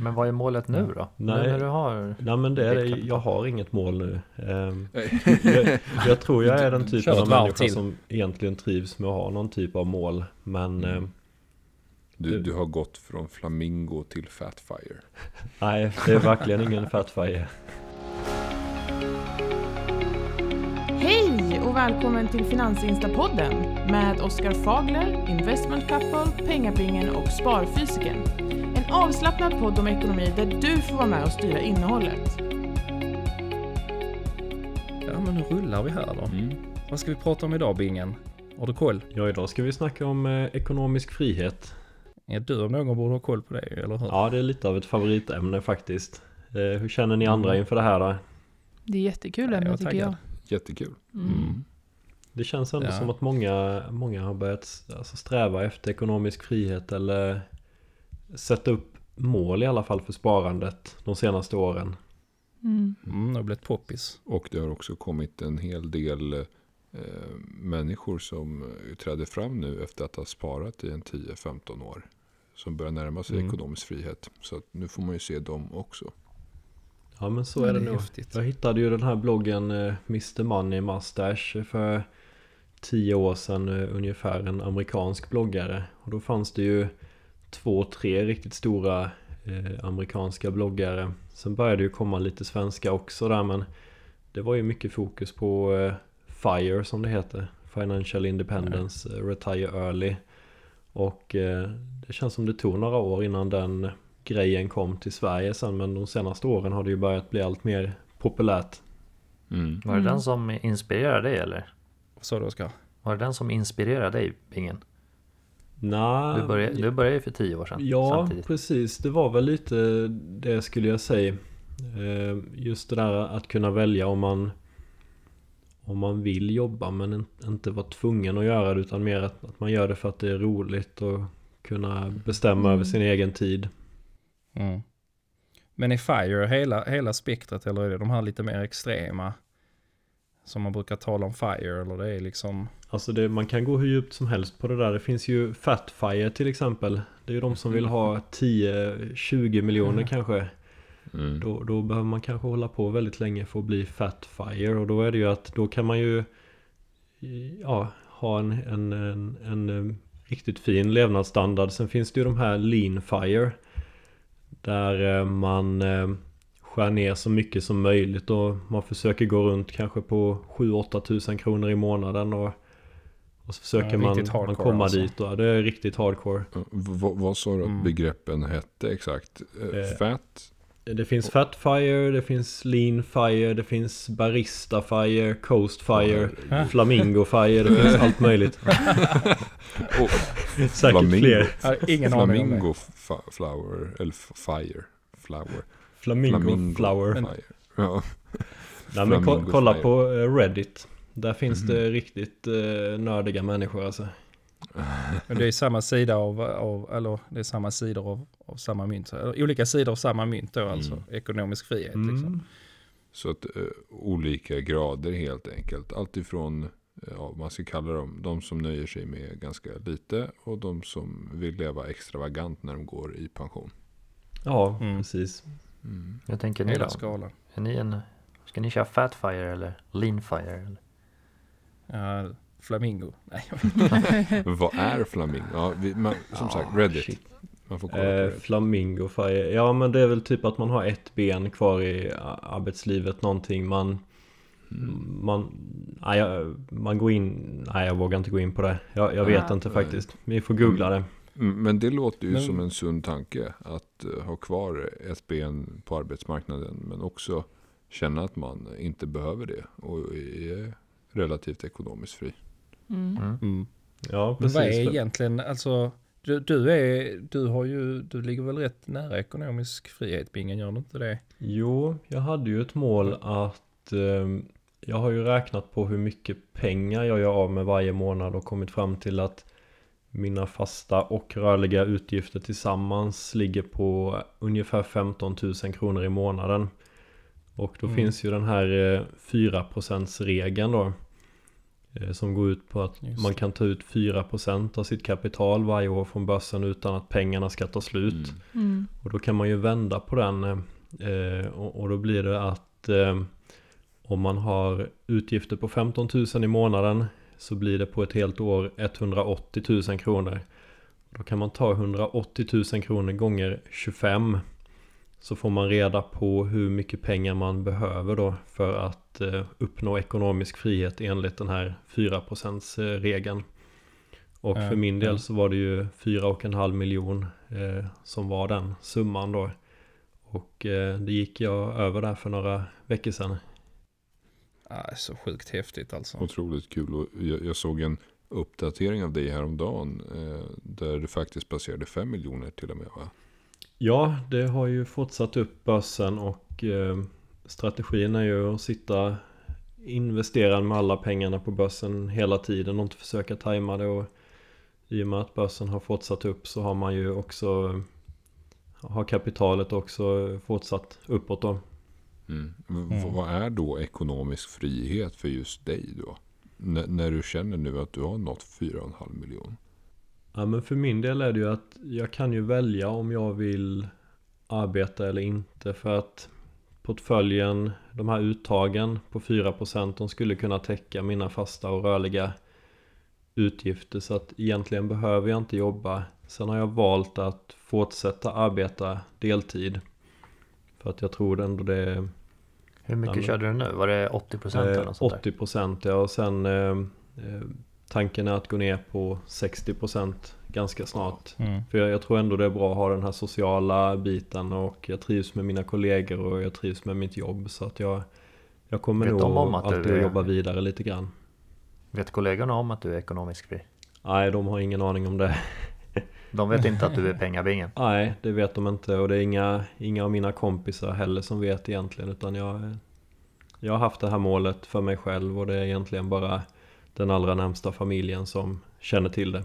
Men vad är målet nu då? Nej. Nu när du har... Nej men det är jag har inget mål nu. Ehm, jag, jag tror jag är den typen av människa till. som egentligen trivs med att ha någon typ av mål. Men ehm, Du, du har gått från Flamingo till Fatfire. nej, det är verkligen ingen fatfire. Hej och välkommen till Finansinstapodden med Oskar Fagler, Investment Couple, Pengabingen och Sparfysiken. En avslappnad podd om ekonomi där du får vara med och styra innehållet. Ja men nu rullar vi här då. Mm. Vad ska vi prata om idag Bingen? Har du koll? Ja, idag ska vi snacka om eh, ekonomisk frihet. Ja, du om någon borde ha koll på det, eller hur? Ja, det är lite av ett favoritämne faktiskt. Eh, hur känner ni andra Mm. inför det här då? Det är jättekul Ja, ämne tycker jag. Jättekul. Mm. Det känns ändå Ja. som att många, många har börjat alltså, sträva efter ekonomisk frihet eller sätta upp mål i alla fall för sparandet de senaste åren. Mm. Mm, det har blivit poppis. Och det har också kommit en hel del eh, människor som eh, träder fram nu efter att ha sparat i en 10-15 år. Som börjar närma sig Mm. ekonomisk frihet. Så att nu får man ju se dem också. Ja men så Ja, är det, det är nog. häftigt. Jag hittade ju den här bloggen eh, Mr Money Mustache för tio år sedan eh, ungefär. En amerikansk bloggare. Och då fanns det ju två, tre riktigt stora eh, amerikanska bloggare. Sen började det ju komma lite svenska också där men det var ju mycket fokus på eh, FIRE som det heter. Financial Independence, eh, Retire Early. Och eh, det känns som det tog några år innan den grejen kom till Sverige sen men de senaste åren har det ju börjat bli allt mer populärt. Mm. Var det Mm. den som inspirerade dig eller? Vad sa du Oskar? Var det den som inspirerade dig, Bingen? Nej, Du började, du började ju för tio år sedan. ja samtidigt. precis. Det var väl lite det skulle jag säga. Eh, Just det där att kunna välja om man om man vill jobba men in- inte vara tvungen att göra det utan mer att, att man gör det för att det är roligt och kunna bestämma Mm. över sin egen tid. Mm. Men är FIRE hela, hela spektrat eller är det de här lite mer extrema? Som man brukar tala om FIRE eller det är liksom... Alltså det, man kan gå hur djupt som helst på det där. Det finns ju Fatfire till exempel. Det är ju de som vill ha 10-20 miljoner Mm. kanske. Mm. Då, då behöver man kanske hålla på väldigt länge för att bli Fatfire. Och då är det ju att då kan man ju ja, ha en, en, en, en, eh, riktigt fin levnadsstandard. Sen finns det ju de här Lean Fire. Där eh, man eh, skär ner så mycket som möjligt och man försöker gå runt kanske på 7-8 tusen kronor i månaden. Och, och så försöker Ja, man, man komma alltså. dit. Och, det är riktigt hardcore. V- vad sa du att Mm. begreppen hette exakt? Eh, Eh, Fat? Det finns Fatfire, det finns Lean Fire, det finns Barista Fire, Coast Fire, Ja. Flamingo Fire, det finns allt möjligt. Och Säkert Flamingo. fler. Ingen. Flamingo flower, eller fire, flower. Flamingo, Flower. Men- fire. Ja. Nej men ko- Flamingo kolla Fire. på eh, Reddit. Där finns Mhm. det riktigt eh, nördiga människor alltså. Men det är samma sida av, av eller det är samma sidor av, av samma mynt. Olika sidor av samma mynt då alltså. Mm. Ekonomisk frihet Mm. liksom. Så att eh, olika grader helt enkelt. Alltifrån, eh, ja, man ska kalla dem, de som nöjer sig med ganska lite och de som vill leva extravagant när de går i pension. Ja, Mm. precis. Mm. Jag tänker ni Hela då? skalan. Är ni en... Ska ni köra Fatfire eller Leanfire? Eller? Ja, flamingo. Nej, Vad är flamingo? Ja, vi, man, som Ja, sagt, Reddit. shit. Man får kolla på Eh. Flamingo Fire. Ja men det är väl typ att man har ett ben kvar i arbetslivet. Någonting man... Mm. Man, nej, jag- man går in, nej jag vågar inte gå in på det. Jag, jag vet Ja. inte faktiskt. Vi får googla det. Mm, Men det låter ju Men- som en sund tanke att eh, ha kvar ett ben på arbetsmarknaden. Men också känna att man inte behöver det och är relativt ekonomiskt fri. Mm. Mm. mm. Ja Men precis. vad är egentligen, alltså, du, du är, du har ju, du ligger väl rätt nära ekonomisk frihet, Bingen, gör du inte det? Jo, jag hade ju ett mål att eh, jag har ju räknat på hur mycket pengar jag gör av med varje månad och kommit fram till att mina fasta och rörliga utgifter tillsammans ligger på ungefär 15 000 kronor i månaden. Och då Mm. finns ju den här eh, 4% regeln då. Eh, Som går ut på att Just man kan ta ut 4% av sitt kapital varje år från börsen utan att pengarna ska ta slut. Mm. Mm. Och då kan man ju vända på den eh, och, då blir det att eh, om man har utgifter på 15 000 i månaden så blir det på ett helt år 180 000 kronor. Då kan man ta 180 000 kronor gånger 25 så får man reda på hur mycket pengar man behöver då för att eh, uppnå ekonomisk frihet enligt den här 4% regeln. Och Ja, för min del så var det ju 4,5 miljon eh, som var den summan då. Och eh, det gick jag över där för några veckor sedan. Ah, så sjukt häftigt alltså. Otroligt kul. Och jag, jag såg en uppdatering av dig häromdagen. Eh, där du faktiskt passerade 5 miljoner till och med va? Ja, det har ju fortsatt upp börsen och eh, strategin är ju att sitta investerad med alla pengarna på börsen hela tiden och inte försöka tajma det. Och I och med att börsen har fortsatt upp så har man ju också har kapitalet också fortsatt uppåt då. Mm. Mm. Vad är då ekonomisk frihet för just dig då? N- när du känner nu att du har nått 4,5 miljoner. Ja men för min del är det ju att jag kan ju välja om jag vill arbeta eller inte för att portföljen, de här uttagen på 4% de skulle kunna täcka mina fasta och rörliga utgifter så att egentligen behöver jag inte jobba. Sen har jag valt att fortsätta arbeta deltid. För att jag tror ändå det är Hur mycket men- körde du nu? Var det 80% eller Eh, något sånt där? 80% ja och sen eh, eh, tanken är att gå ner på 60% ganska snart. Mm. För jag, jag tror ändå det är bra att ha den här sociala biten och jag trivs med mina kollegor och jag trivs med mitt jobb så att jag Jag kommer Vet nog om att du alltid är- jobba vidare lite grann. Vet kollegorna om att du är ekonomiskt fri? Nej, de har ingen aning om det. De vet inte att du är pengabingen? Nej, det vet de inte och det är inga, inga av mina kompisar heller som vet egentligen utan jag Jag har haft det här målet för mig själv och det är egentligen bara den allra närmsta familjen som känner till det.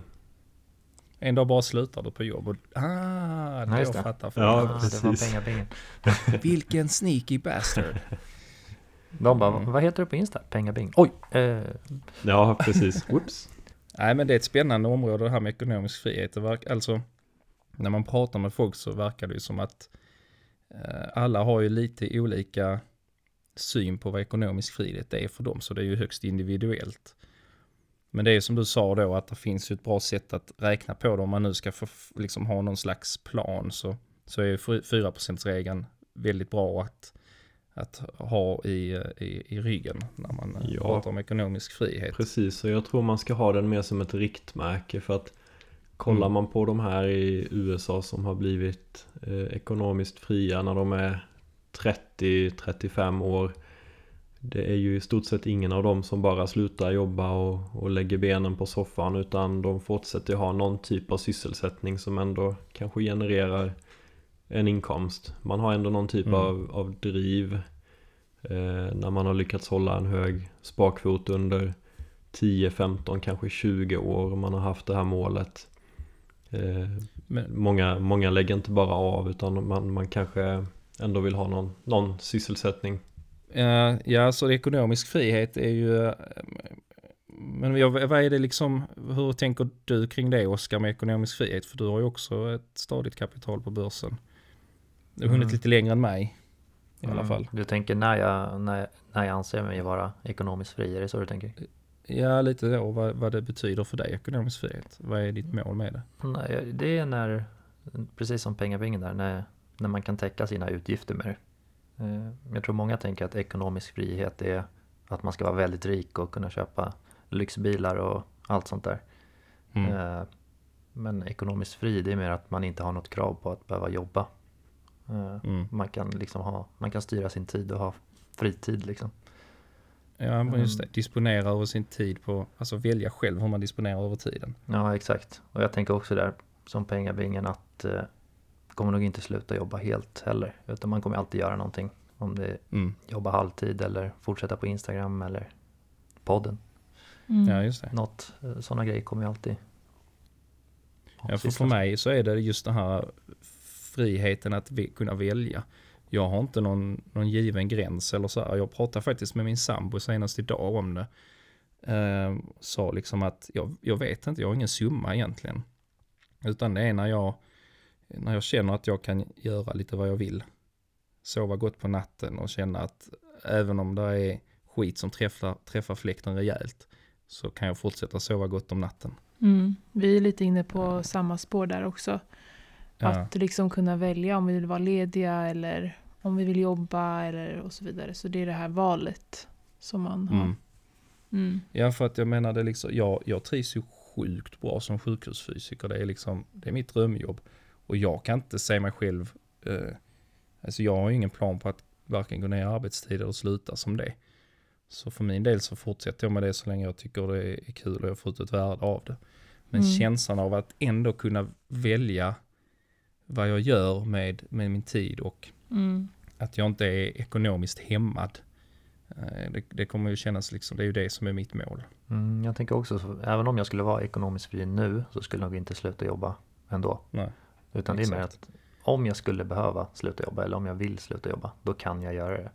En dag bara slutar du på jobb och ah, just jag fattar. För Ja, det var precis. pengabingen. Vilken sneaky bastard. De bara, Mm. vad heter du på Insta? Pengabing. Oj! Eh, Ja, precis. Whoops. Nej men det är ett spännande område det här med ekonomisk frihet. Alltså när man pratar med folk så verkar det ju som att eh, alla har ju lite olika syn på vad ekonomisk frihet är för dem. Så det är ju högst individuellt. Men det är ju som du sa då att det finns ju ett bra sätt att räkna på det. Om man nu ska få, liksom ha någon slags plan så, så är ju 4%-regeln väldigt bra att, att ha i, i, i ryggen när man eh, Ja. pratar om ekonomisk frihet. Precis, och jag tror man ska ha den mer som ett riktmärke för att Kollar Mm. man på de här i USA som har blivit eh, ekonomiskt fria när de är 30-35 år Det är ju i stort sett ingen av dem som bara slutar jobba och, och lägger benen på soffan utan de fortsätter ha någon typ av sysselsättning som ändå kanske genererar en inkomst. Man har ändå någon typ Mm. av, av driv eh, när man har lyckats hålla en hög sparkvot under 10, 15, kanske 20 år och man har haft det här målet. Eh, Men, många, många lägger inte bara av utan man, man kanske ändå vill ha någon, någon sysselsättning. Eh, ja, så ekonomisk frihet är ju... eh, Men vad är det liksom, hur tänker du kring det Oskar med ekonomisk frihet? För du har ju också ett stadigt kapital på börsen. Du har hunnit Mm. lite längre än mig i alla mm, fall. Du tänker när jag, när, när jag anser mig vara ekonomiskt fri, är det så du tänker? Ja, lite då vad, vad det betyder för dig, ekonomisk frihet. Vad är ditt mål med det? Nej, det är när, precis som pengabingen där, när, när man kan täcka sina utgifter med det. Eh, Jag tror många tänker att ekonomisk frihet är att man ska vara väldigt rik och kunna köpa lyxbilar och allt sånt där. Mm. Eh, Men ekonomiskt fri, det är mer att man inte har något krav på att behöva jobba. Eh, Mm. Man kan liksom ha, man kan styra sin tid och ha fritid liksom. Ja, just det. Mm. Disponera över sin tid på, alltså välja själv hur man disponerar över tiden. Ja, exakt. Och jag tänker också där som pengabingen att eh, kommer nog inte sluta jobba helt heller. Utan man kommer alltid göra någonting. Om det är Mm. jobba halvtid eller fortsätta på Instagram eller podden. Mm. Ja, just det. Något, eh, sådana grejer kommer ju alltid Ja, för, för mig så är det just den här friheten att kunna välja. Jag har inte någon, någon given gräns eller så här. Jag pratade faktiskt med min sambo senast idag om det. eh, sa liksom att jag, jag vet inte, jag har ingen summa egentligen. Utan det är när jag, när jag känner att jag kan göra lite vad jag vill. Sova gott på natten och känna att även om det är skit som träffar, träffar fläkten rejält så kan jag fortsätta sova gott om natten. Mm. Vi är lite inne på samma spår där också. Ja. Att liksom kunna välja om vi vill vara lediga eller om vi vill jobba eller och så vidare. Så det är det här valet som man har. Mm. Mm. Ja, för att jag menar det liksom, jag, jag trivs ju sjukt bra som sjukhusfysiker. Det är liksom, det är mitt drömjobb. Och jag kan inte se mig själv, eh, alltså jag har ju ingen plan på att varken gå ner i arbetstid eller sluta som det. Så för min del så fortsätter jag med det så länge jag tycker det är kul och jag får ut ett värde av det. Men Mm. känslan av att ändå kunna välja vad jag gör med, med min tid och Mm. att jag inte är ekonomiskt hämmad. Eh, Det, det kommer ju kännas liksom, det är ju det som är mitt mål. Mm, jag tänker också, så, även om jag skulle vara ekonomiskt fri nu så skulle jag nog inte sluta jobba ändå. Nej. Utan det är mer Exakt. att om jag skulle behöva sluta jobba eller om jag vill sluta jobba, då kan jag göra det.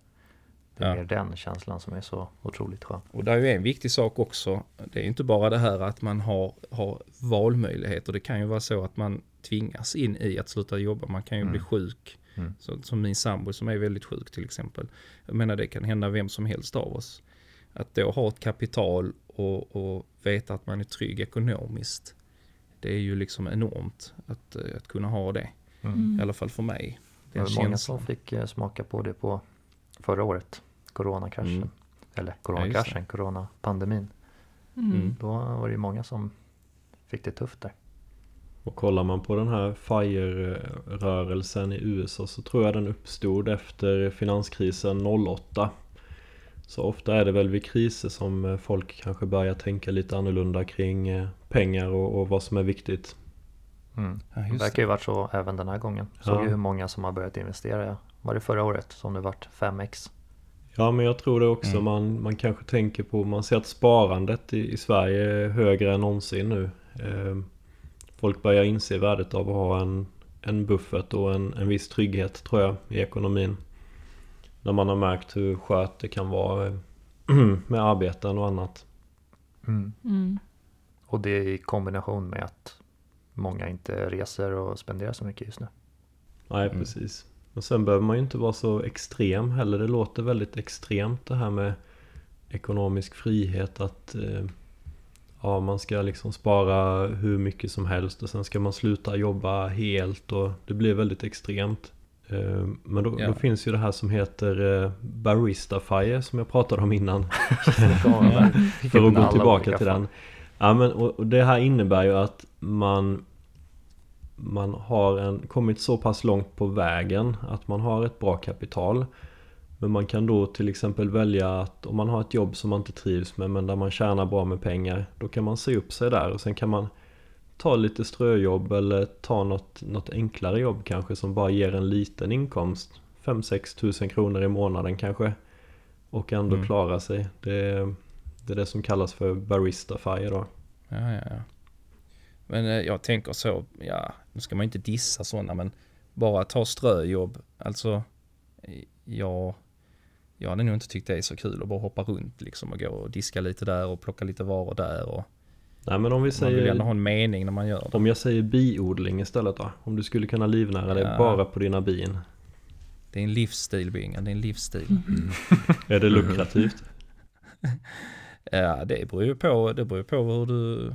Det är Ja. mer den känslan som är så otroligt skön. Och det är ju en viktig sak också. Det är inte bara det här att man har, har valmöjligheter. Det kan ju vara så att man tvingas in i att sluta jobba. Man kan ju Mm. bli sjuk. Mm. Så, som min sambo som är väldigt sjuk till exempel. Jag menar det kan hända vem som helst av oss. Att då ha ett kapital och, och veta att man är trygg ekonomiskt. Det är ju liksom enormt att, eh, att kunna ha det. Mm. I alla fall för mig. Det var många som fick eh, smaka på det på förra året, coronakraschen. Mm. Eller Ja, coronakraschen, coronapandemin. Mm. Mm. Då var det ju många som fick det tufft där. Och kollar man på den här FIRE-rörelsen i USA så tror jag den uppstod efter finanskrisen 08. Så ofta är det väl vid kriser som folk kanske börjar tänka lite annorlunda kring eh, pengar och, och vad som är viktigt. Mm. Ja, Det verkar ju varit så även den här gången. Såg Ja. ju hur många som har börjat investera. Var det förra året som det vart 5x? Ja men jag tror det också. Mm. Man, man kanske tänker på, man ser att sparandet i, i Sverige är högre än någonsin nu. Eh, folk börjar inse värdet av att ha en, en buffert och en, en viss trygghet tror jag i ekonomin. När man har märkt hur skört det kan vara med arbeten och annat. Mm. Mm. Och det i kombination med att många inte reser och spenderar så mycket just nu. Nej Mm. precis. Men sen behöver man ju inte vara så extrem heller. Det låter väldigt extremt det här med ekonomisk frihet. Att eh, ja, man ska liksom spara hur mycket som helst och sen ska man sluta jobba helt och det blir väldigt extremt. Eh, men då, Ja. då finns ju det här som heter eh, Barista Fire som jag pratade om innan. För att gå tillbaka till den. Ja, men, och, och det här innebär ju att man man har en, kommit så pass långt på vägen att man har ett bra kapital. Men man kan då till exempel välja att om man har ett jobb som man inte trivs med men där man tjänar bra med pengar. Då kan man se upp sig där och sen kan man ta lite ströjobb eller ta något, något enklare jobb kanske som bara ger en liten inkomst. 5-6 tusen kronor i månaden kanske. Och ändå Mm. klara sig. Det, det är det som kallas för barista fire då. Ja, ja, ja. Men eh, jag tänker så, ja, nu ska man inte dissa sådana, men bara ta ströjobb, alltså, ja, jag hade nog inte tyckt det är så kul att bara hoppa runt liksom och gå och diska lite där och plocka lite varor där och Nej men om vi man vill ändå ha säger en mening när man gör det. Om jag säger biodling istället då? Om du skulle kunna livnära dig Ja. bara på dina bin. Det är en livsstil, Bingan, det är en livsstil. Är det lukrativt? Ja, det beror ju på, det beror på hur du,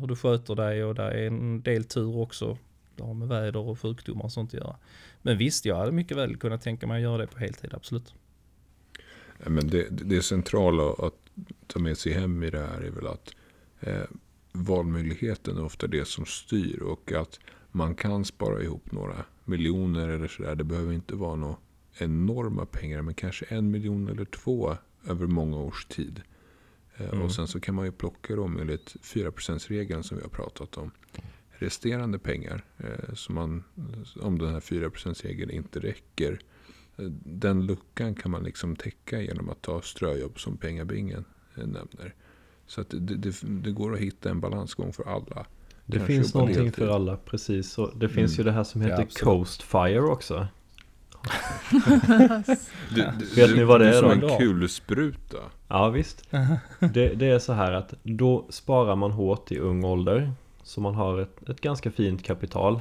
hur du sköter dig och det är en del tur också. Det har med väder och sjukdomar och sånt att göra. Men visst, jag hade mycket väl kunnat tänka mig att göra det på heltid, absolut. Ja, Men det, det centrala att ta med sig hem i det här är väl att eh, valmöjligheten är ofta det som styr och att man kan spara ihop några miljoner eller sådär. Det behöver inte vara några enorma pengar men kanske en miljon eller två över många års tid. Eh, Mm. Och sen så kan man ju plocka dem enligt 4%-regeln som vi har pratat om. Resterande pengar, eh, som man, om den här 4%-regeln inte räcker, eh, den luckan kan man liksom täcka genom att ta ströjobb som pengabingen eh, nämner. Så att det, det, det går att hitta en balansgång för alla. Det Kanske finns någonting deltid. för alla, precis. Så det finns Mm. ju det här som Ja, heter absolut. Coast Fire också. Du, Ja. du, Vet ni vad det du är som då? en kulspruta. Ja visst. Det, det är så här att då sparar man hårt i ung ålder. Så man har ett, ett ganska fint kapital.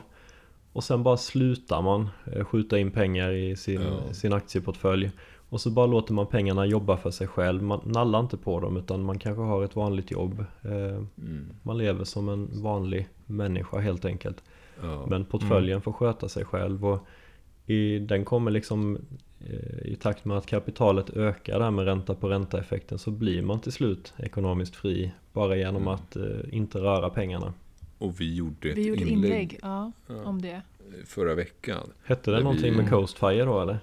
Och sen bara slutar man eh, skjuta in pengar i sin, Ja. sin aktieportfölj. Och så bara låter man pengarna jobba för sig själv. Man nallar inte på dem utan man kanske har ett vanligt jobb. Eh, Mm. Man lever som en vanlig människa helt enkelt. Ja. Men portföljen får sköta sig själv och i, den kommer liksom eh, i takt med att kapitalet ökar där med ränta på ränta effekten så blir man till slut ekonomiskt fri bara genom Mm. att inte röra pengarna. Och vi gjorde ett Vi gjorde inlägg, inlägg ja, Ja. om det. förra veckan. Hette det någonting vi- med Coastfire då eller?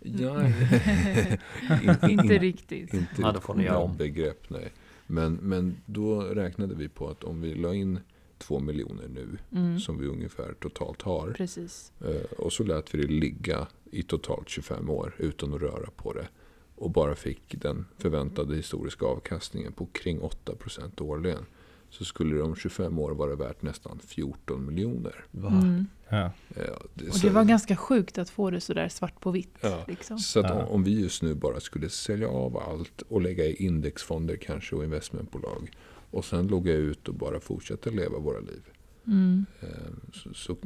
Ja, Inte riktigt. Inte Ja, göra om. begrepp, nej. Men, men då räknade vi på att om vi la in två miljoner nu, Mm. som vi ungefär totalt har, Precis. eh, och så lät vi det ligga i totalt 25 år utan att röra på det, och bara fick den förväntade historiska avkastningen på kring 8% årligen, så skulle det om 25 år vara värt nästan 14 miljoner. Va? Mm. Ja. Eh, det, Och så- det var ganska sjukt att få det sådär svart på vitt. Ja. Liksom. Så att Ja. om, om vi just nu bara skulle sälja av allt och lägga i indexfonder kanske och investmentbolag och sen logga ut och bara fortsätta leva våra liv. Mm. eh, Så, så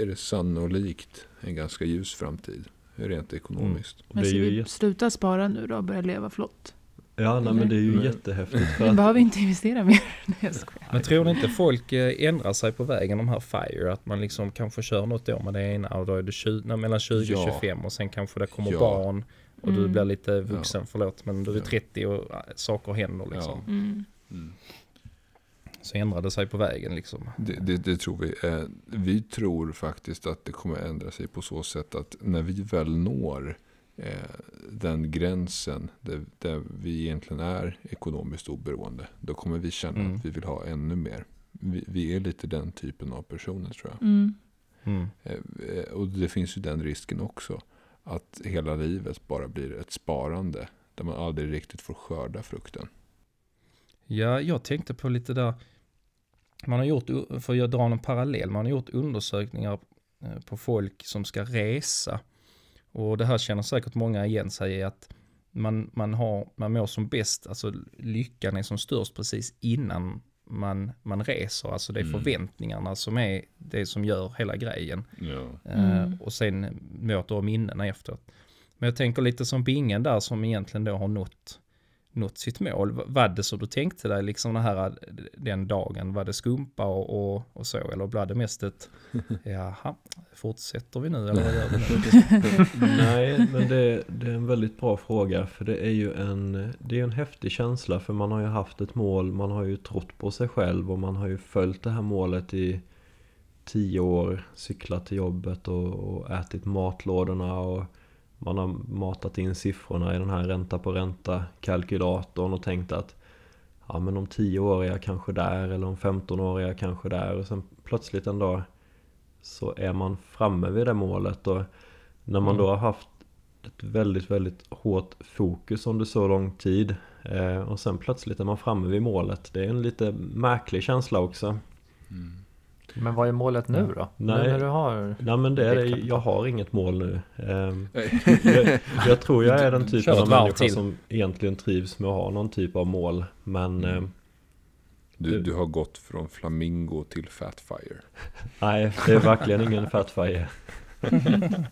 är det sannolikt en ganska ljus framtid. Rent ekonomiskt. Och Men ska vi sluta spara nu då och börja leva flott? Ja nej, men det är ju Men- jättehäftigt för Vi att behöver inte investera mer. Nej. Men tror ni inte folk eh, ändrar sig på vägen de här FIRE? Att man liksom kanske kör något år med det ena och då är det 20, nej, mellan 20 och Ja. 25 och sen kanske det kommer Ja. barn och du Mm. blir lite vuxen, förlåt, men du är Ja. 30 och äh, saker händer liksom. Mm. Så ändrar det sig på vägen liksom. Det, det, det tror vi. Eh, Vi tror faktiskt att det kommer ändra sig på så sätt att när vi väl når den gränsen där, där vi egentligen är ekonomiskt oberoende. Då kommer vi känna Mm. att vi vill ha ännu mer. Vi, vi är lite den typen av personer tror jag. Mm. Mm. Eh, eh, Och det finns ju den risken också. Att hela livet bara blir ett sparande. Där man aldrig riktigt får skörda frukten. Ja, jag tänkte på lite där. Man har gjort, för att dra en parallell, man har gjort undersökningar eh, på folk som ska resa. Och det här känner säkert många igen sig i att man, man, har, man mår som bäst, alltså lyckan är som störst precis innan man, man reser. Alltså det är Mm. förväntningarna som är det som gör hela grejen. Ja. Eh, Mm. och sen möter minnena efteråt. Men jag tänker lite som bingen där som egentligen då har nått, nått sitt mål. Var det så du tänkte dig liksom den här den dagen? Var det skumpa och, och, och så? Eller blev det mest ett jaha, fortsätter vi nu eller vad gör vi nu? Nej, men det, det är en väldigt bra fråga för det är ju en, det är en häftig känsla för man har ju haft ett mål, man har ju trott på sig själv och man har ju följt det här målet i tio år, cyklat till jobbet och, och ätit matlådorna och man har matat in siffrorna i den här ränta på ränta kalkylatorn och tänkt att ja men om tio år är jag kanske där eller om 15 år är jag kanske där och sen plötsligt en dag så är man framme vid det målet och när man Mm. då har haft ett väldigt, väldigt hårt fokus under så lång tid eh, och sen plötsligt är man framme vid målet. Det är en lite märklig känsla också. Men vad är målet nu då? Nej. Nu när du har... Nej men det är det, jag har inget mål nu. Ehm, jag, jag tror jag är den typen av människa till. som egentligen trivs med att ha någon typ av mål. Men Mm. ehm, Du, du har gått från flamingo till fatfire. nej, det är verkligen ingen fatfire.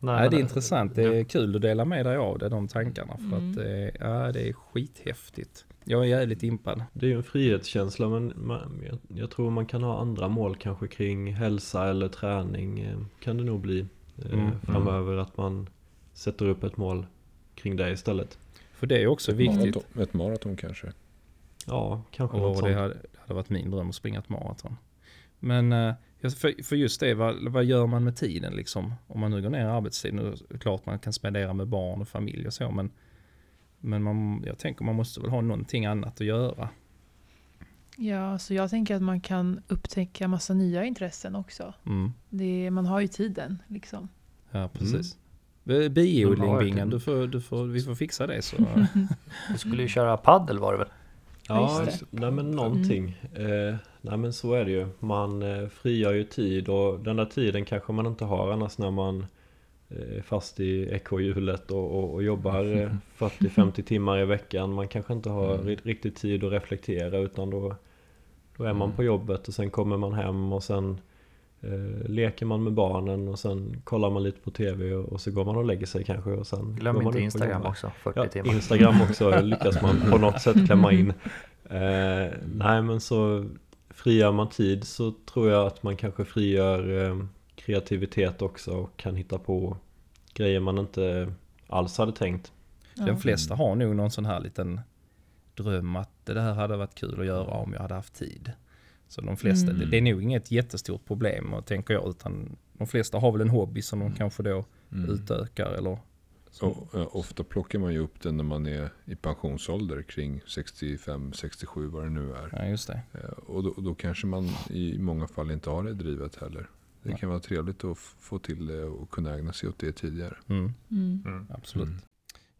Nej, det är intressant. Det är kul att dela med dig av det, de tankarna. För Mm. att det är, ja, det är skithäftigt. Jag är jävligt impad. Det är ju en frihetskänsla men man, jag, jag tror man kan ha andra mål kanske kring hälsa eller träning. eh, Kan det nog bli eh, Mm, framöver att man sätter upp ett mål kring det istället. För det är också Ett viktigt. maraton, ett maraton kanske. Ja, kanske något Och sånt. det hade, det hade varit min dröm att springa ett maraton. Men eh, för, för just det, vad, vad gör man med tiden liksom? Om man nu går ner i arbetstid, nu är det klart man kan spendera med barn och familj och så, men, men man, jag tänker man måste väl ha någonting annat att göra. Ja, så jag tänker att man kan upptäcka massa nya intressen också. Mm. Det, man har ju tiden liksom. Ja, precis. Har Biodling, tid. du får, du får, vi får fixa det så. Du skulle ju köra paddel var det väl? Ja, det. nej men någonting. Eh, nej men så är det ju. Man eh, frigör ju tid och den där tiden kanske man inte har annars när man fast i ekorrhjulet och, och, och jobbar eh, 40-50 timmar i veckan. Man kanske inte har Mm. ri- riktigt tid att reflektera utan då, då är man Mm. på jobbet och sen kommer man hem och sen eh, leker man med barnen och sen kollar man lite på TV och, och så går man och lägger sig kanske och sen Glöm inte Instagram också, 40 Ja, timmar. Instagram också lyckas man på något sätt klämma in. Eh, nej men så frigör man tid så tror jag att man kanske frigör eh, kreativitet också och kan hitta på grejer man inte alls hade tänkt. De flesta har nog någon sån här liten dröm att det här hade varit kul att göra om jag hade haft tid. Så de flesta, Mm. det, det är nog inget jättestort problem och tänker jag utan de flesta har väl en hobby som de kanske då Mm. utökar eller Och, ofta plockar man ju upp den när man är i pensionsålder kring 65-67 vad det nu är. ja just det. Eh, Och då, och då kanske man i många fall inte har det drivet heller. Det kan vara trevligt att få till det och kunna ägna sig åt det tidigare. Mm, Mm. Mm. absolut. Mm.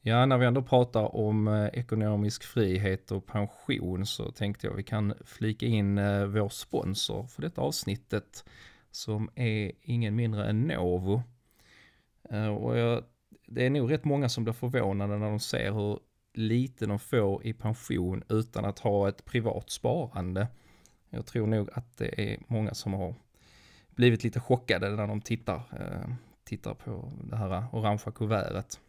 Ja, när vi ändå pratar om eh, ekonomisk frihet och pension så tänkte jag vi kan flika in eh, vår sponsor för detta avsnittet som är ingen mindre än Novo. Eh, och jag, det är nog rätt många som blir förvånade när de ser hur lite de får i pension utan att ha ett privat sparande. Jag tror nog att det är många som har blivit lite chockade när de tittar, eh, tittar på det här orangea kuvertet.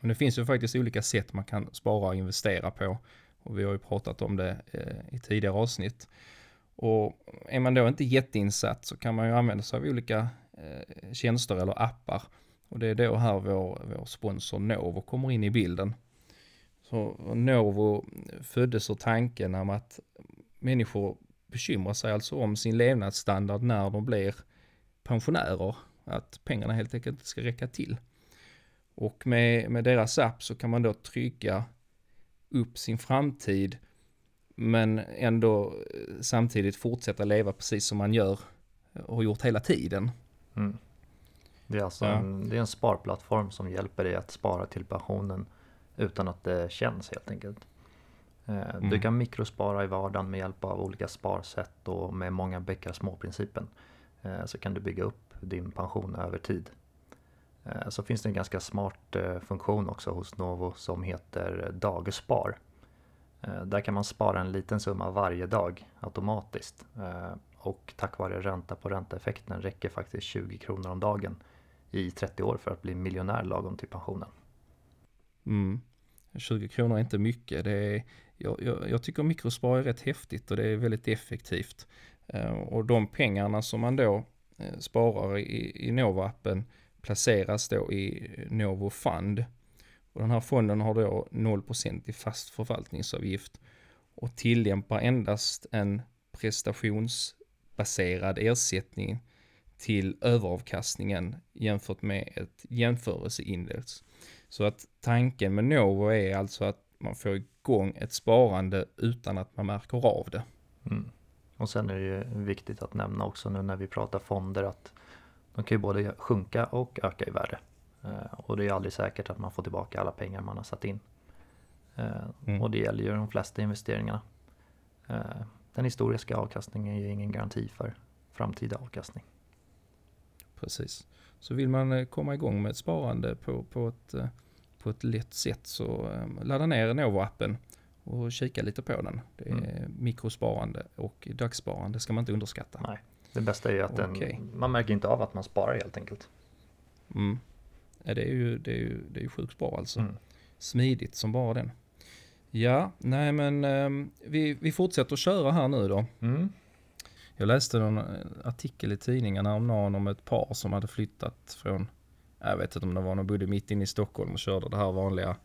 Men det finns ju faktiskt olika sätt man kan spara och investera på. Och vi har ju pratat om det eh, i tidigare avsnitt. Och är man då inte jätteinsatt så kan man ju använda sig av olika eh, tjänster eller appar. Och det är då här vår, vår sponsor Novo kommer in i bilden. Så Novo föddes ur tanken om att människor bekymrar sig alltså om sin levnadsstandard när de blir pensionärer. Att pengarna helt enkelt inte ska räcka till. Och med, med deras app så kan man då trygga upp sin framtid men ändå eh, samtidigt fortsätta leva precis som man gör och har gjort hela tiden. Mm. Det, är alltså Ja. en, det är en sparplattform som hjälper dig att spara till pensionen utan att det känns helt enkelt. Eh, Du Mm. kan mikrospara i vardagen med hjälp av olika sparsätt och med många bäckar små-principen. Eh, Så kan du bygga upp din pension över tid. Eh, Så finns det en ganska smart funktion också hos Novo som heter Dagspar. Där kan man spara en liten summa varje dag automatiskt. Och tack vare ränta på ränta-effekten räcker faktiskt 20 kronor om dagen i 30 år för att bli miljonär lagom till pensionen. Mm. 20 kronor är inte mycket. Det är, jag, jag, jag tycker mikrospar är rätt häftigt och det är väldigt effektivt. Eh, och de pengarna som man då eh, sparar i, i Novo-appen placeras då i Novo Fund. Och den här fonden har då 0% i fast förvaltningsavgift och tillämpar endast en prestationsbaserad ersättning till överavkastningen jämfört med ett jämförelseindex. Så att tanken med Novo är alltså att man får igång ett sparande utan att man märker av det. Mm. Och sen är det ju viktigt att nämna också nu när vi pratar fonder att de kan ju både sjunka och öka i värde. Eh, Och det är aldrig säkert att man får tillbaka alla pengar man har satt in. Eh, Mm. Och det gäller ju de flesta investeringarna. Eh, Den historiska avkastningen är ju ingen garanti för framtida avkastning. Precis. Så vill man komma igång med ett sparande på, på, ett, på ett lätt sätt så eh, ladda ner Novo-appen och kika lite på den. Det är Mm. mikrosparande och dagssparande ska man inte underskatta. Nej. Det bästa är ju att den, man märker inte av att man sparar helt enkelt. Mm. Ja, det, är ju, det, är ju, det är ju sjukt bra alltså. Mm. Smidigt som bara den. Ja, nej men ehm, vi, vi fortsätter att köra här nu då. Mm. Jag läste en artikel i tidningen häromdagen om ett par som hade flyttat från, jag vet inte om det var, de bodde mitt inne i Stockholm och körde det här vanliga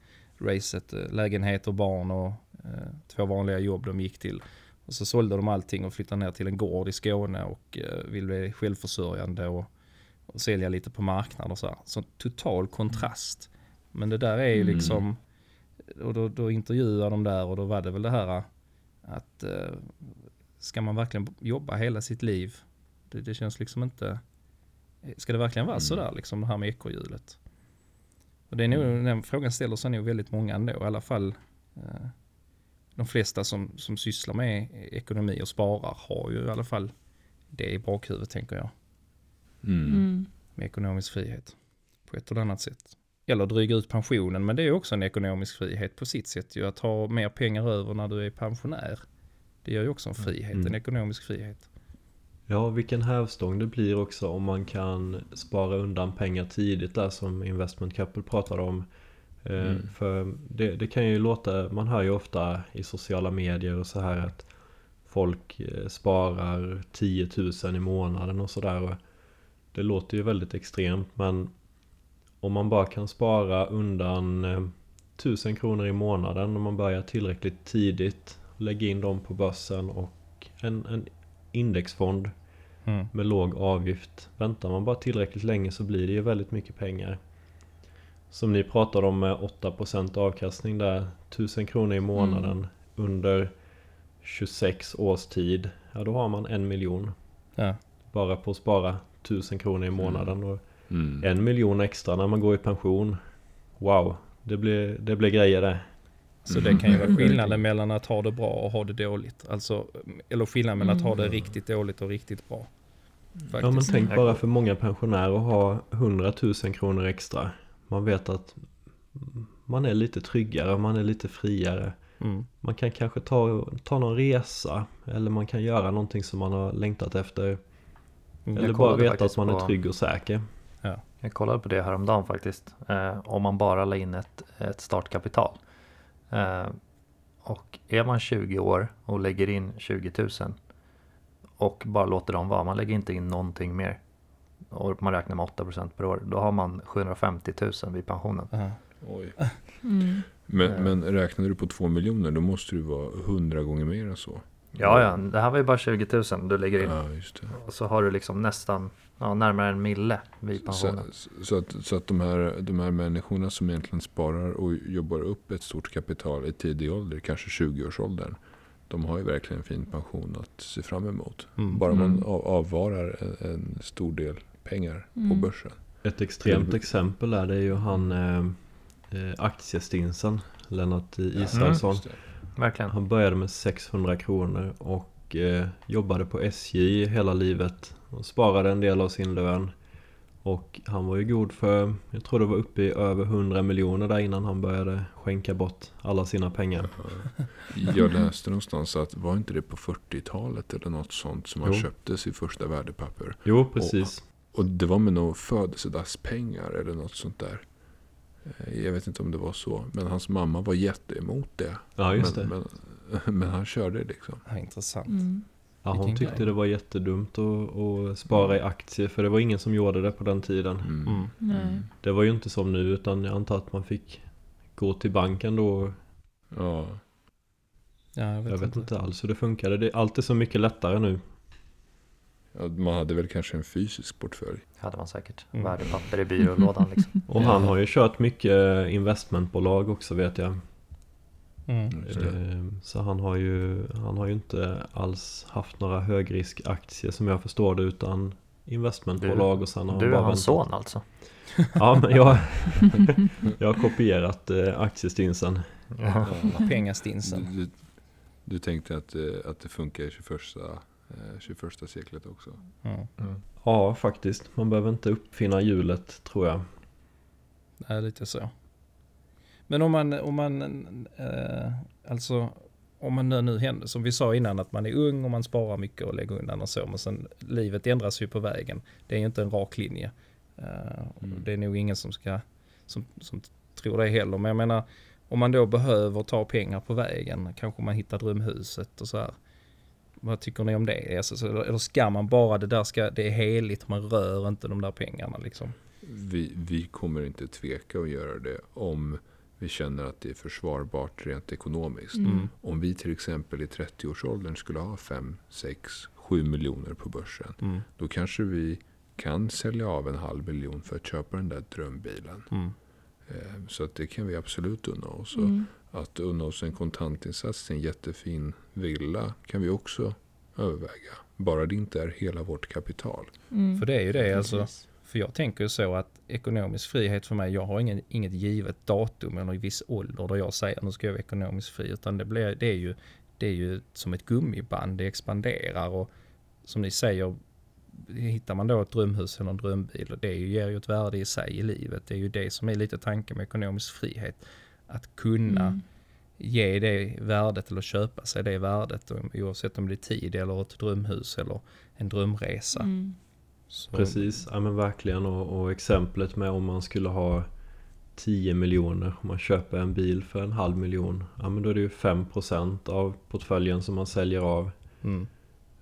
racet, eh, lägenhet och barn och eh, två vanliga jobb de gick till. Och så sålde de allting och flyttade ner till en gård i Skåne och eh, ville bli självförsörjande och, och sälja lite på marknad och så här. Så total kontrast. Men det där är ju Mm. liksom, och då, då intervjuade de där och då var det väl det här att eh, ska man verkligen jobba hela sitt liv? Det, det känns liksom inte... Ska det verkligen vara Mm. sådär liksom det här med ekorrhjulet? Och det är nog, Mm. den frågan ställer sig nog väldigt många ändå, i alla fall eh, de flesta som, som sysslar med ekonomi och sparar har ju i alla fall det i bakhuvudet tänker jag, Mm. Mm. med ekonomisk frihet. på ett eller annat sätt. Eller dryga ut pensionen, men det är också en ekonomisk frihet på sitt sätt ju. Att ha mer pengar över när du är pensionär. Det gör ju också en frihet, Mm. en ekonomisk frihet. Ja, vilken hävstång det blir också om man kan spara undan pengar tidigt där som Investment Couple pratade om. Eh, Mm. För det, det kan ju låta, man hör ju ofta i sociala medier och så här att folk eh, sparar 10 000 i månaden och sådär. Det låter ju väldigt extremt men om man bara kan spara undan eh, 1000 kronor i månaden om man börjar tillräckligt tidigt, lägga in dem på börsen och en, en indexfond Mm. med låg avgift. Väntar man bara tillräckligt länge så blir det ju väldigt mycket pengar. Som ni pratade om med 8% avkastning där, 1000 kronor i månaden under 26 års tid. Ja då har man en miljon. Ja. Bara på att spara 1000 kronor i månaden. Och Mm. en miljon extra när man går i pension. Wow, det blir, det blir grejer det. Så det kan ju vara skillnaden mellan att ha det bra och ha det dåligt. Alltså, eller skillnaden mellan att ha det riktigt dåligt och riktigt bra. Faktiskt. Ja men tänk bara för många pensionärer att ha 100 000 kronor extra. Man vet att man är lite tryggare, man är lite friare. Mm. Man kan kanske ta, ta någon resa eller man kan göra någonting som man har längtat efter. Mm. Eller bara veta att man är på- trygg och säker. Jag kollade på det häromdagen faktiskt. Eh, om man bara la in ett, ett startkapital. Eh, och är man 20 år och lägger in 20 000 och bara låter dem vara, man lägger inte in någonting mer. Och man räknar med 8% per år. Då har man 750 000 vid pensionen. Ja. Oj. Mm. Men, Eh. men räknar du på två miljoner då måste du vara hundra gånger mer än så. Ja, ja, det här var ju bara 20 000 du lägger in. Ja, just det. Och så har du liksom nästan ja, närmare en mille vid Så, pensionen. så att, så att de, här, de här människorna som egentligen sparar och jobbar upp ett stort kapital i tidig ålder, kanske 20-årsåldern. De har ju verkligen en fin pension att se fram emot. Mm. Bara man Mm. av, avvarar en, en stor del pengar på Mm. börsen. Ett extremt exempel är det är ju han eh, eh, aktiestinsen Lennart Israelsson. Verkligen. Han började med 600 kronor och eh, jobbade på SJ hela livet. Och sparade en del av sin lön. Och han var ju god för, jag tror det var uppe i över 100 miljoner där innan han började skänka bort alla sina pengar. Jag läste någonstans att var inte det på 40-talet eller något sånt som han Jo. köpte sitt första värdepapper. Jo, precis. Och det var med några födelsedagspengar eller något sånt där. Eh, Jag vet inte om det var så. Men hans mamma var jätteemot det. Ja, just men, det. Men, men han körde liksom. Ja, intressant. Mm. Ja, hon tyckte grej. det var jättedumt att, att spara i aktier för det var ingen som gjorde det på den tiden. Mm. Mm. Nej. Det var ju inte som nu utan jag antar att man fick gå till banken då. Ja. Ja, jag vet, Jag vet inte alls hur det funkade. Det är alltid så mycket lättare nu. Ja, Man hade väl kanske en fysisk portfölj. hade man säkert. Mm. Värdepapper i byrålådan liksom. Och han har ju kört mycket investmentbolag också vet jag. Mm. Just det. Eh, Så han har ju, han har ju inte alls haft några högriskaktier som jag förstår det utan investmentbolag och sen har Du han är bara hans väntat. son alltså? Ja men jag, jag har kopierat eh, aktiestinsen. Ja. Pengastinsen. Du, du, du tänkte att, eh, att det funkar i 21, eh, 21 seklet också. Mm. Mm. Ja faktiskt, man behöver inte uppfinna hjulet tror jag. Det är lite så. Men om man, om man, eh, alltså om man nu, nu händer, som vi sa innan, att man är ung och man sparar mycket och lägger undan och så, men sen livet ändras ju på vägen. Det är ju inte en rak linje. Och Mm. Det är nog ingen som ska, som, som tror det heller, men jag menar, om man då behöver ta pengar på vägen, kanske man hittar drömhuset och så här. Vad tycker ni om det? Alltså, så, eller ska man bara, det där ska, det är heligt, man rör inte de där pengarna liksom. Vi, vi kommer inte tveka att göra det om vi känner att det är försvarbart rent ekonomiskt. Mm. Om vi till exempel i 30-årsåldern skulle ha 5, 6, 7 miljoner på börsen. Mm. Då kanske vi kan sälja av en halv miljon för att köpa den där drömbilen. Mm. Eh, Så att det kan vi absolut unna oss. Mm. Att unna oss en kontantinsats till en jättefin villa kan vi också överväga. Bara det inte är hela vårt kapital. Mm. För det är ju det, alltså. Precis. För jag tänker ju så att ekonomisk frihet för mig, jag har ingen, inget givet datum eller i viss ålder där jag säger nu ska jag vara ekonomiskt fri. Utan det, blir, det, är ju, det är ju som ett gummiband, det expanderar och som ni säger, hittar man då ett drömhus eller en drömbil, och det ger ju ett värde i sig i livet. Det är ju det som är lite tanken med ekonomisk frihet. Att kunna Mm. ge det värdet eller köpa sig det värdet oavsett om det är tid eller ett drömhus eller en drömresa. Mm. Så, Precis, ja men verkligen och, och exemplet med om man skulle ha 10 miljoner om man köper en bil för en halv miljon. Ja men då är det ju 5% av portföljen som man säljer av. Mm,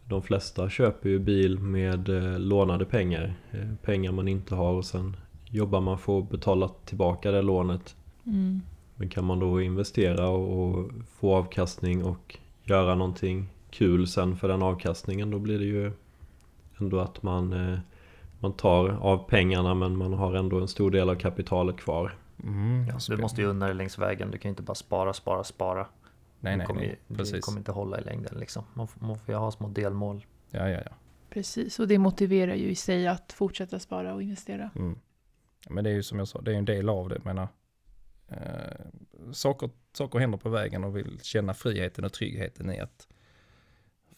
De flesta köper ju bil med eh, lånade pengar. Eh, pengar man inte har och sen jobbar man för att betala tillbaka det lånet. Mm. Men kan man då investera och, och få avkastning och göra någonting kul sen för den avkastningen då blir det ju ändå att man, eh, man tar av pengarna men man har ändå en stor del av kapitalet kvar. mm, Ja, du måste ju unna dig längs vägen, du kan ju inte bara spara, spara, spara. Nej, det, nej, kommer, nej. det Precis. kommer inte hålla i längden liksom. Man, får- man får ju ha små delmål. Ja, ja, ja. Precis, och det motiverar ju i sig att fortsätta spara och investera. Mm. Men det är ju som jag sa, det är en del av det. Menar, eh, saker, saker händer på vägen och vill känna friheten och tryggheten i att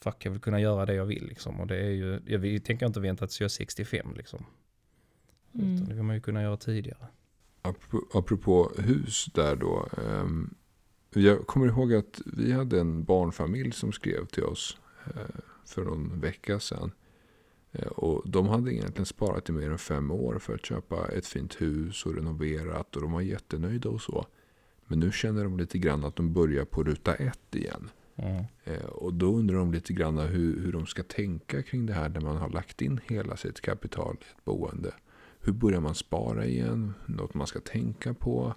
fuck, jag vill kunna göra det jag vill liksom. Och det är ju, jag vill, tänker inte vänta tills jag är 65 liksom. Mm. Utan det vill man ju kunna göra tidigare. Apropå, hus där då. ehm, jag kommer ihåg att vi hade en barnfamilj som skrev till oss eh, för någon vecka sedan. Eh, och de hade egentligen sparat i mer än fem år för att köpa ett fint hus och renoverat. Och de var jättenöjda och så. Men nu känner de lite grann att de börjar på ruta ett igen. Mm. Eh, Och då undrar de lite grann hur, hur de ska tänka kring det här när man har lagt in hela sitt kapital i ett boende. Hur börjar man spara igen? Något man ska tänka på?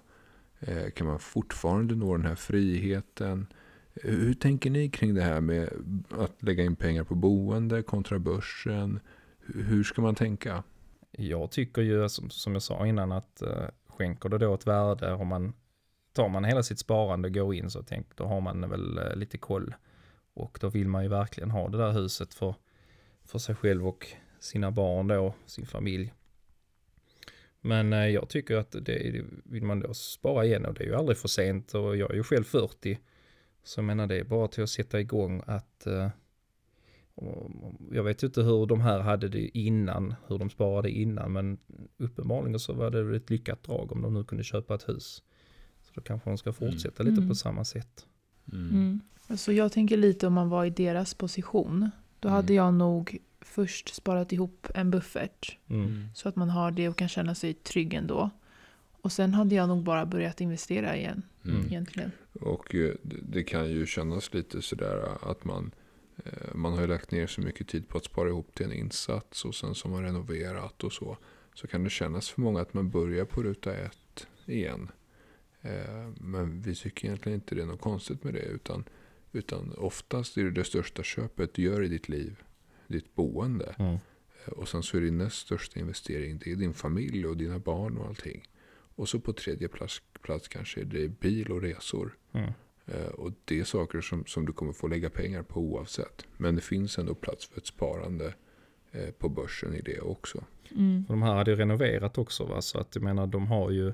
Eh, Kan man fortfarande nå den här friheten? Eh, Hur tänker ni kring det här med att lägga in pengar på boende kontra börsen? Hur- ska man tänka? Jag tycker ju som, jag sa innan att skänker det då ett värde om man tar man hela sitt sparande och går in så tänk då har man väl eh, lite koll och då vill man ju verkligen ha det där huset för, för sig själv och sina barn då, sin familj. Men eh, jag tycker att det vill man då spara igen och det är ju aldrig för sent och jag är ju själv 40 så jag menar det är bara till att sätta igång att eh, jag vet ju inte hur de här hade det innan, hur de sparade innan, men uppenbarligen så var det väl ett lyckat drag om de nu kunde köpa ett hus. Så då kanske de ska fortsätta lite Mm. på samma sätt. Mm. Så jag tänker lite om man var i deras position. Då Mm. hade jag nog först sparat ihop en buffert. Mm. Så att man har det och kan känna sig trygg ändå. Och sen hade jag nog bara börjat investera igen Mm. egentligen. Och eh, det det kan ju kännas lite sådär att man, eh, man har ju lagt ner så mycket tid på att spara ihop till en insats och sen som man renoverat och så. Så kan det kännas för många att man börjar på ruta ett igen. Eh, Men vi tycker egentligen inte det är något konstigt med det. Utan, utan oftast är det det största köpet du gör i ditt liv, ditt boende. Mm. Eh, Och sen så är din näst största investering, det är din familj och dina barn och allting. Och så på tredje plats, plats kanske är det bil och resor. Mm. Eh, Och det är saker som, som du kommer få lägga pengar på oavsett. Men det finns ändå plats för ett sparande på börsen i det också. Mm. För de här hade ju renoverat också va, så att jag menar de har ju,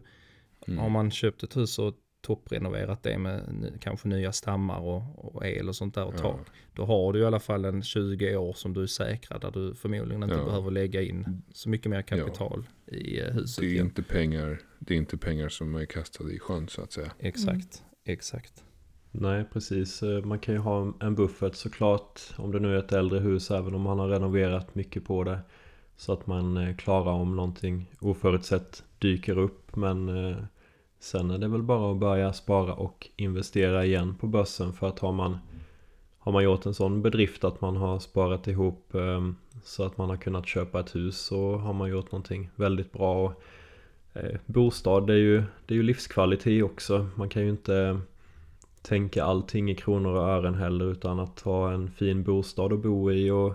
Mm. har man köpt ett hus och topprenoverat det med kanske nya stammar och, och el och sånt där och Ja. tak. Då har du i alla fall en 20 år som du är säkrad där du förmodligen inte Ja. behöver lägga in så mycket mer kapital i eh, huset. Det är, igen. inte pengar, det är inte pengar som är kastade i sjön så att säga. Exakt, exakt. Nej, precis. Eh, Man kan ju ha en buffert såklart om det nu är ett äldre hus även om man har renoverat mycket på det. Så att man eh, klarar om någonting oförutsett dyker upp. Men eh, sen är det väl bara att börja spara och investera igen på börsen. För att har man, har man gjort en sån bedrift att man har sparat ihop eh, så att man har kunnat köpa ett hus så har man gjort någonting väldigt bra. Och, eh, bostad det är, ju, det är ju livskvalitet också. Man kan ju inte tänka allting i kronor och ören heller utan att ha en fin bostad att bo i och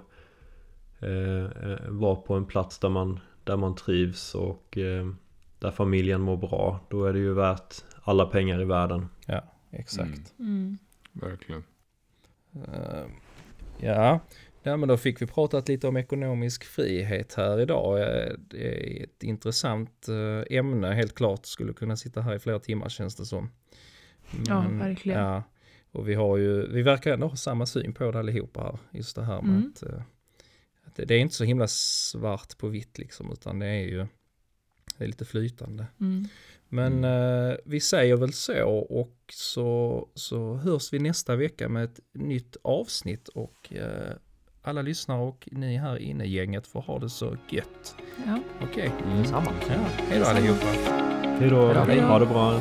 eh, eh, vara på en plats där man, där man trivs och eh, där familjen mår bra. Då är det ju värt alla pengar i världen. Exakt. Mm. Verkligen. Eh, ja, ja, men då fick vi pratat lite om ekonomisk frihet här idag. Eh, Det är ett intressant eh, ämne, helt klart. Skulle kunna sitta här i flera timmar känns det som. Ja, verkligen. Ja, och vi har ju, vi verkar ändå ha samma syn på det allihopa här. Just det här med Mm. att, eh, det, det är inte så himla svart på vitt liksom, utan det är ju det är lite flytande. Mm. Men eh, vi säger väl så och så, så hörs vi nästa vecka med ett nytt avsnitt och eh, alla lyssnare och ni här inne gänget får ha det så gött. Ja. Okej, Mm. Detsamma. ja, hej då allihopa. Hej då, Hej då. ha det bra.